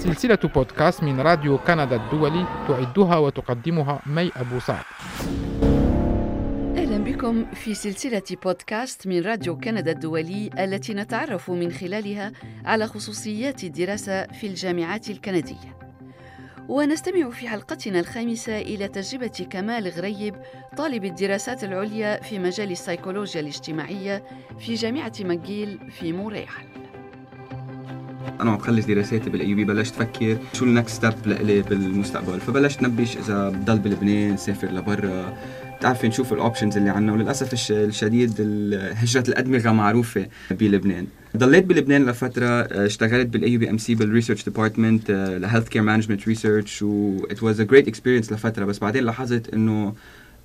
سلسلة بودكاست من راديو كندا الدولي تعدها وتقدمها مي أبو سعد. أهلا بكم في سلسلة بودكاست من راديو كندا الدولي التي نتعرف من خلالها على خصوصيات الدراسة في الجامعات الكندية. ونستمع في حلقتنا الخامسة إلى تجربة كمال غريب طالب الدراسات العليا في مجال السيكولوجيا الاجتماعية في جامعة ماجيل في مونريال أنا عم بخلص دراساتي بال AUB بلشت أفكر شو ال next step لإلي بالمستقبل. فبلشت نبش إذا بضل بلبنان سافر لبرا. تعرفي نشوف ال options اللي عنا وللأسف الشديد هجرة الأدمغة معروفة بلبنان. ضليت بلبنان لفترة اشتغلت بال AUBMC بال research department ل healthcare management research و it was a great experience لفترة. بس بعدين لاحظت إنه آه،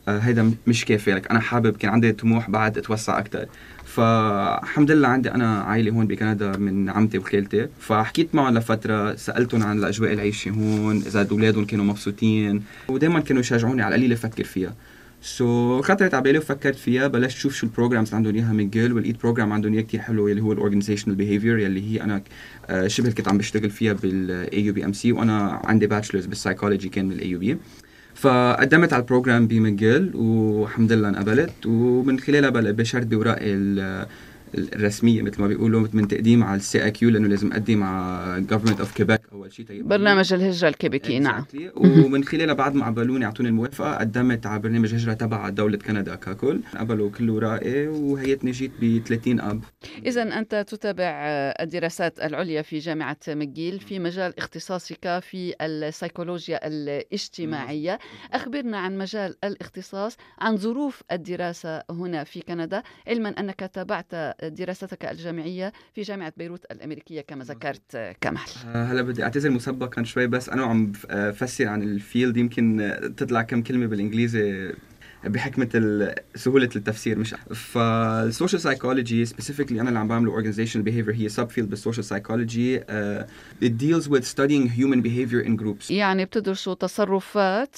هيدا مش كافي. لك أنا حابب كان عندي طموح بعد أتوسع أكثر فالحمد لله عندي أنا عائلة هون بكندا من عمتي وخالتي. فحكيت معهم لفترة سألتهم عن الأجواء العيشة هون إذا أولادهم كانوا مبسوطين ودائما كانوا يشجعوني على القليل أفكر فيها. so, so, خطرت على بالي وفكرت فيها بلشت أشوف شو ال programs عندهم إياها ماجيل وال program عندهم اياه كثير حلو يلي هو ال organizational behavior يلي هي أنا آه، شبه كنت عم بشتغل فيها بال AUBMC وأنا عندي bachelor's بال psychology كان بال AUB فقدمت على ال program بماجيل والحمد لله انقبلت. ومن خلالها بشرت بوراقي الرسمية مثل ما بيقولوا من تقديم على ال CAQ لأنه لازم أقدم على government of Quebec اول شيء برنامج الهجرة الكيبيكي نعم. ومن خلالها بعد ما قبلوني اعطوني الموافقة قدمت على برنامج هجرة تبع دولة كندا ككل. قبلوا كل أوراقي وهيتني جيت ب 30 أب. إذا أنت تتابع الدراسات العليا في جامعة مجيل في مجال اختصاصك في السيكولوجيا الاجتماعية. أخبرنا عن مجال الاختصاص عن ظروف الدراسة هنا في كندا علما أنك تابعت دراستك الجامعية في جامعة بيروت الأمريكية كما ذكرت كمال. آه، هلا بدي أعتذر مسبقا شوي بس أنا عم بفسر عن ال field يمكن تطلع كم كلمة بالإنجليزي بحكمة سهولة التفسير. مش فال social psychology specifically أنا اللي عم بعمله organizational behavior. هي sub field بال social psychology it deals with studying human behavior in groups. يعني بتدرسوا تصرفات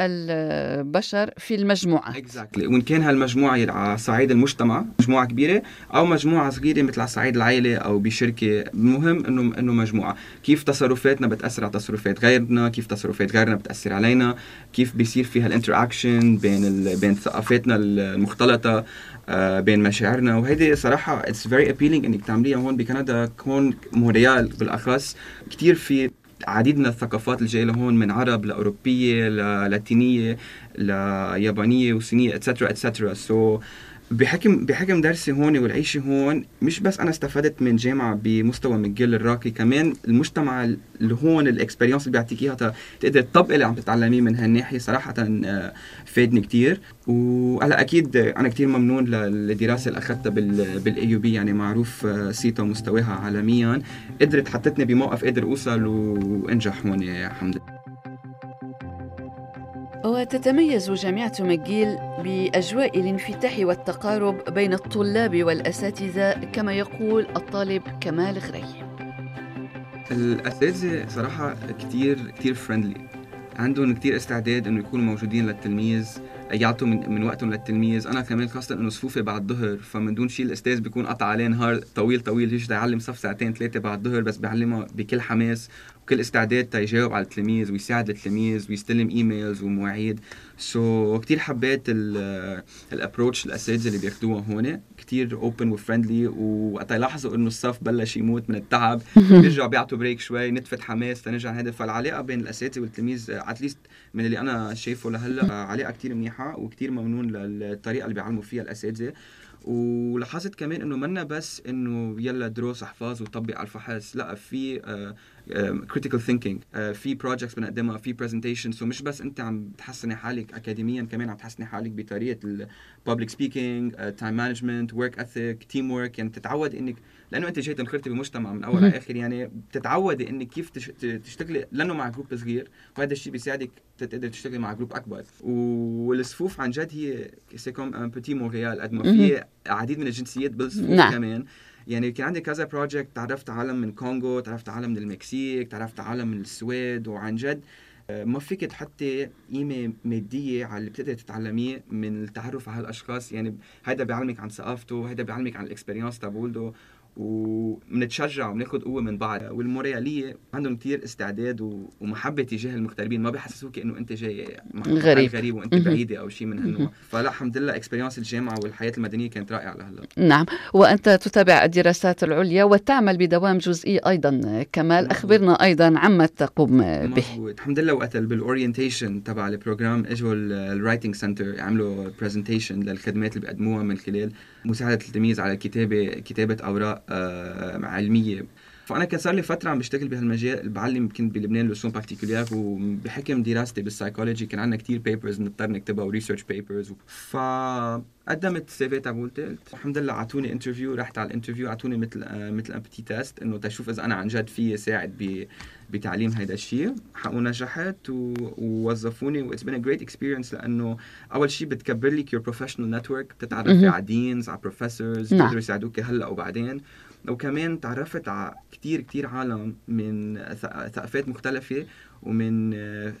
البشر في المجموعة. Exactly. وإن كان هالمجموعة على صعيد المجتمع مجموعة كبيرة أو مجموعة صغيرة مثل على صعيد العائلة أو بشركة المهم إنه إنه مجموعة. كيف تصرفاتنا بتأثر على تصرفات غيرنا؟ كيف تصرفات غيرنا بتأثر علينا؟ كيف بيصير في هال interaction بين ال... بين ثقافاتنا المختلطة آه بين مشاعرنا؟ وهيدي صراحة it's very appealing إنك تعمليها هون بكندا كون مونريال بالأخص. كثير في عديد من الثقافات اللي جاية لهون من عرب لأوروبية للاتينيه ليابانيه وصينية etcetera etcetera so بحكم بحكم درسي هون والعيشه هون مش بس أنا استفدت من جامعة بمستوى مجل الراقي كمان المجتمع اللي هون ال experience اللي بيعطيك إياها تقدر تطبق اللي عم تتعلميه من هالناحية صراحة آه، فادني كثير وهلا أكيد أنا كثير ممنون للدراسه اللي أخذتها بال AUB يعني معروف آه، صيتا ومستواها عالميا. قدرت حطتني بموقف قادر أوصل وانجح هون الحمد لله وتتميز جامعة مجيل بأجواء الانفتاح والتقارب بين الطلاب والأساتذة كما يقول الطالب كمال غري الأساتذة صراحة كتير كتير فريندلي عندهم كتير استعداد إنه يكونوا موجودين للتلميذ يعطوا من, من وقتهم للتلميذ. أنا كمان خاصة إنه صفوفي بعد الظهر فمن دون شيء الأستاذ بيكون قطع عليه نهار طويل طويل يجي يعلم صف ساعتين ثلاثة بعد الظهر بس بيعلمها بكل حماس. وكل استعداد تيجاوب على التلميذ ويساعد التلميذ ويستلم emails ومواعيد. so so, كثير حبيت ال approach الأساتذة اللي بياخذوها هون. كثير open و friendly وقت يلاحظوا إنه الصف بلش يموت من التعب. بيرجعوا بيعطوا break شوي نتفة حماس تنرجع هذا فالعلاقة بين الأساتذة والتلميذ at least من اللي أنا شايفه لهلأ علاقة كثير منيحة وكثير ممنون للطريقة اللي بيعلموا فيها الأساتذة. ولاحظت كمان إنه منا بس إنه يلا دروس احفظ وطبق على الفحص. لأ في critical uh, thinking uh, في projects بنقدمها في presentation so مش بس أنت عم تحسني حالك اكاديميا كمان عم تحسني حالك بطريقة ال public speaking time management work ethic team work يعني تتعود إنك لأنه أنت جاي تنخرطي بمجتمع من أول لاخر يعني بتتعودي إنك كيف تشتغلي لأنه مع group صغير. وهذا الشيء بيساعدك تقدر تشتغلي مع group أكبر. والصفوف عن جد هي c'est comme un petit مونريال قد ما في عديد من الجنسيات بالصفوف نعم. كمان. يعني كان عندي كذا project تعرفت عالم من كونغو تعرفت عالم من المكسيك تعرفت عالم من السويد وعن جد. آه، ما فيك تحطي قيمة مادية على اللي بتقدر تتعلميه من التعرف على هالأشخاص. يعني هيدا بيعلمك عن ثقافته هيدا بيعلمك عن ال experience تبعولته وبنتشجع وبناخذ قوة من بعض. والمونريالية عندهم كثير استعداد ومحبة تجاه المغتربين ما بيحسسوك إنه أنت جاي غريب. غريب وأنت بعيدة أو شيء من هالنوع. فلا الحمد لله experience الجامعة والحياة المدنية كانت رائعة لهلا. نعم. وأنت تتابع الدراسات العليا وتعمل بدوام جزئي أيضا كمال. أخبرنا أيضا عما تقوم به. مزبوط. الحمد لله وقت بال orientation تبع ال program إجوا ال writing center عملوا presentation للخدمات اللي بيقدموها من خلال مساعدة التلميذ على كتابه كتابة أوراق. علميه فأنا كان صار لي فترة عم بشتغل بهالمجال بعلم كنت بلبنان leçons particulières وبحكم دراستي بالسايكولوجي كان عندنا كثير papers بنضطر نكتبها و research papers فقدمت ال CV تبعولتي قلت الحمد لله أعطوني interview رحت على ال interview أعطوني مثل آه، مثل un petit test إنه تشوف إذا أنا عن جد فيي ساعد بتعليم هيدا الشيء ونجحت ووظفوني و it's been great experience لأنه أول شيء بتكبر لك your professional network بتتعرفي على deans على professors نعم. بيقدروا يساعدوك هلأ وبعدين. وكمان تعرفت على كتير كتير عالم من ثقافات مختلفة ومن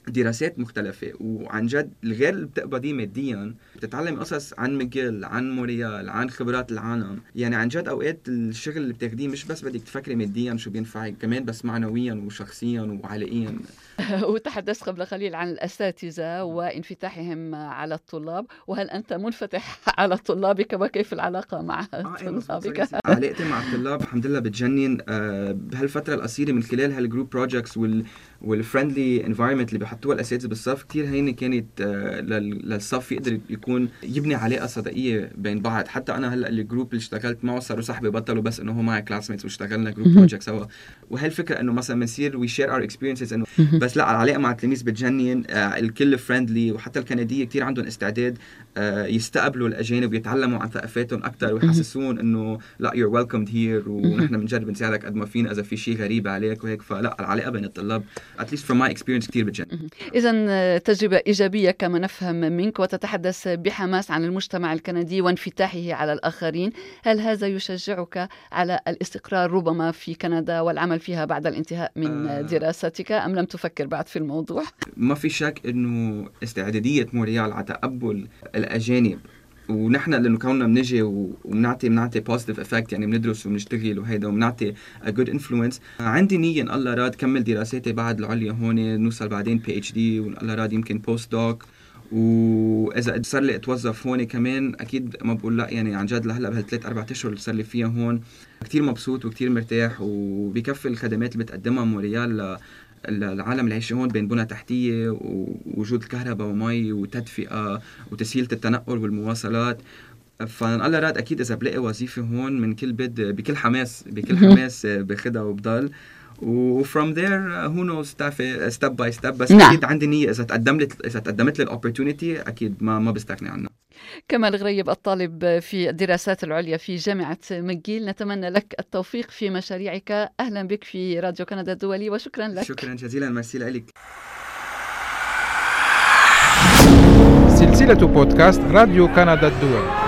دراسات مختلفة. وعن جد الغير اللي بتقبضيه ماديا بتتعلم قصص عن ميجيل عن مونريال عن خبرات العالم. يعني عن جد أوقات الشغل اللي بتاخديه مش بس بدك تفكري ماديا شو بينفعك كمان بس معنويا وشخصيا وعلائيا وتحدثت قبل قليل عن الأساتذة وانفتاحهم على الطلاب. وهل أنت منفتح على طلابك وكيف العلاقة مع آه إيه، طلابك؟ علاقتي مع الطلاب الحمد لله بتجنن. آه، بهالفترة القصيرة من خلال هال group projects وال وال friendly environment اللي بحطوها الأساتذة بالصف كثير هينة كانت آه، للصف يقدر يكون يبني علاقه صداقيه بين بعض. حتى أنا هلأ ال group اللي اشتغلت معه صاروا صاحبي بطلوا بس إنه هو معي classmates واشتغلنا group project سوا. وهالفكرة إنه مثلا بنصير we share our experiences إنه بس لا العلاقة مع التلاميذ بتجنن آه، الكل friendly وحتى الكندية كثير عندهم استعداد آه، يستقبلوا الأجانب ويتعلموا عن ثقافاتهم أكثر ويحسسون إنه لا you're welcomed here ونحن بنجرب نساعدك قد ما فينا إذا في شيء غريب عليك وهيك. فلا العلاقة بين الطلاب at least from my experience كثير بتجنن. اذا آه، تجربة إيجابية كما نفهم منك وتتحدث بحماس عن المجتمع الكندي وانفتاحه على الآخرين. هل هذا يشجعك على الاستقرار ربما في كندا والعمل فيها بعد الانتهاء من آه. دراستك أم لم تفكر بعد في الموضوع؟ ما في شك إنه استعدادية مونتريال على تقبل الأجانب ونحن لأنه كوننا بنيجي وبنعطي بنعطي positive effect يعني بندرس وبنشتغل وهيدا وبنعطي ا good influence عندي نية إن الله راد كمل دراساتي بعد العليا هون نوصل بعدين PhD وإن الله راد يمكن postdoc وإذا صار لي أتوظف هون كمان أكيد ما بقول لأ يعني عن جد لهلأ بهالثلاث أربع أشهر اللي صار لي فيها هون كثير مبسوط وكثير مرتاح وبكفي الخدمات اللي بتقدمها موريال العالم اللي عايشين هون بين بنى تحتية ووجود الكهرباء ومي وتدفئة وتسهيلة التنقل والمواصلات. فالله راد أكيد إذا بلاقي وظيفة هون من كل بد بكل حماس بكل حماس باخذها وبضل. وفروم ذير هو نوز step by step بس نعم. أكيد عندي نية. إذا تقدمت إذا تقدمت لي ال opportunity أكيد ما ما بستغني عنها كمال غريب الطالب في الدراسات العليا في جامعة ماكجيل نتمنى لك التوفيق في مشاريعك. أهلا بك في راديو كندا الدولي وشكرا لك. شكرا جزيلا. ميرسي لك. سلسلة بودكاست راديو كندا الدولي.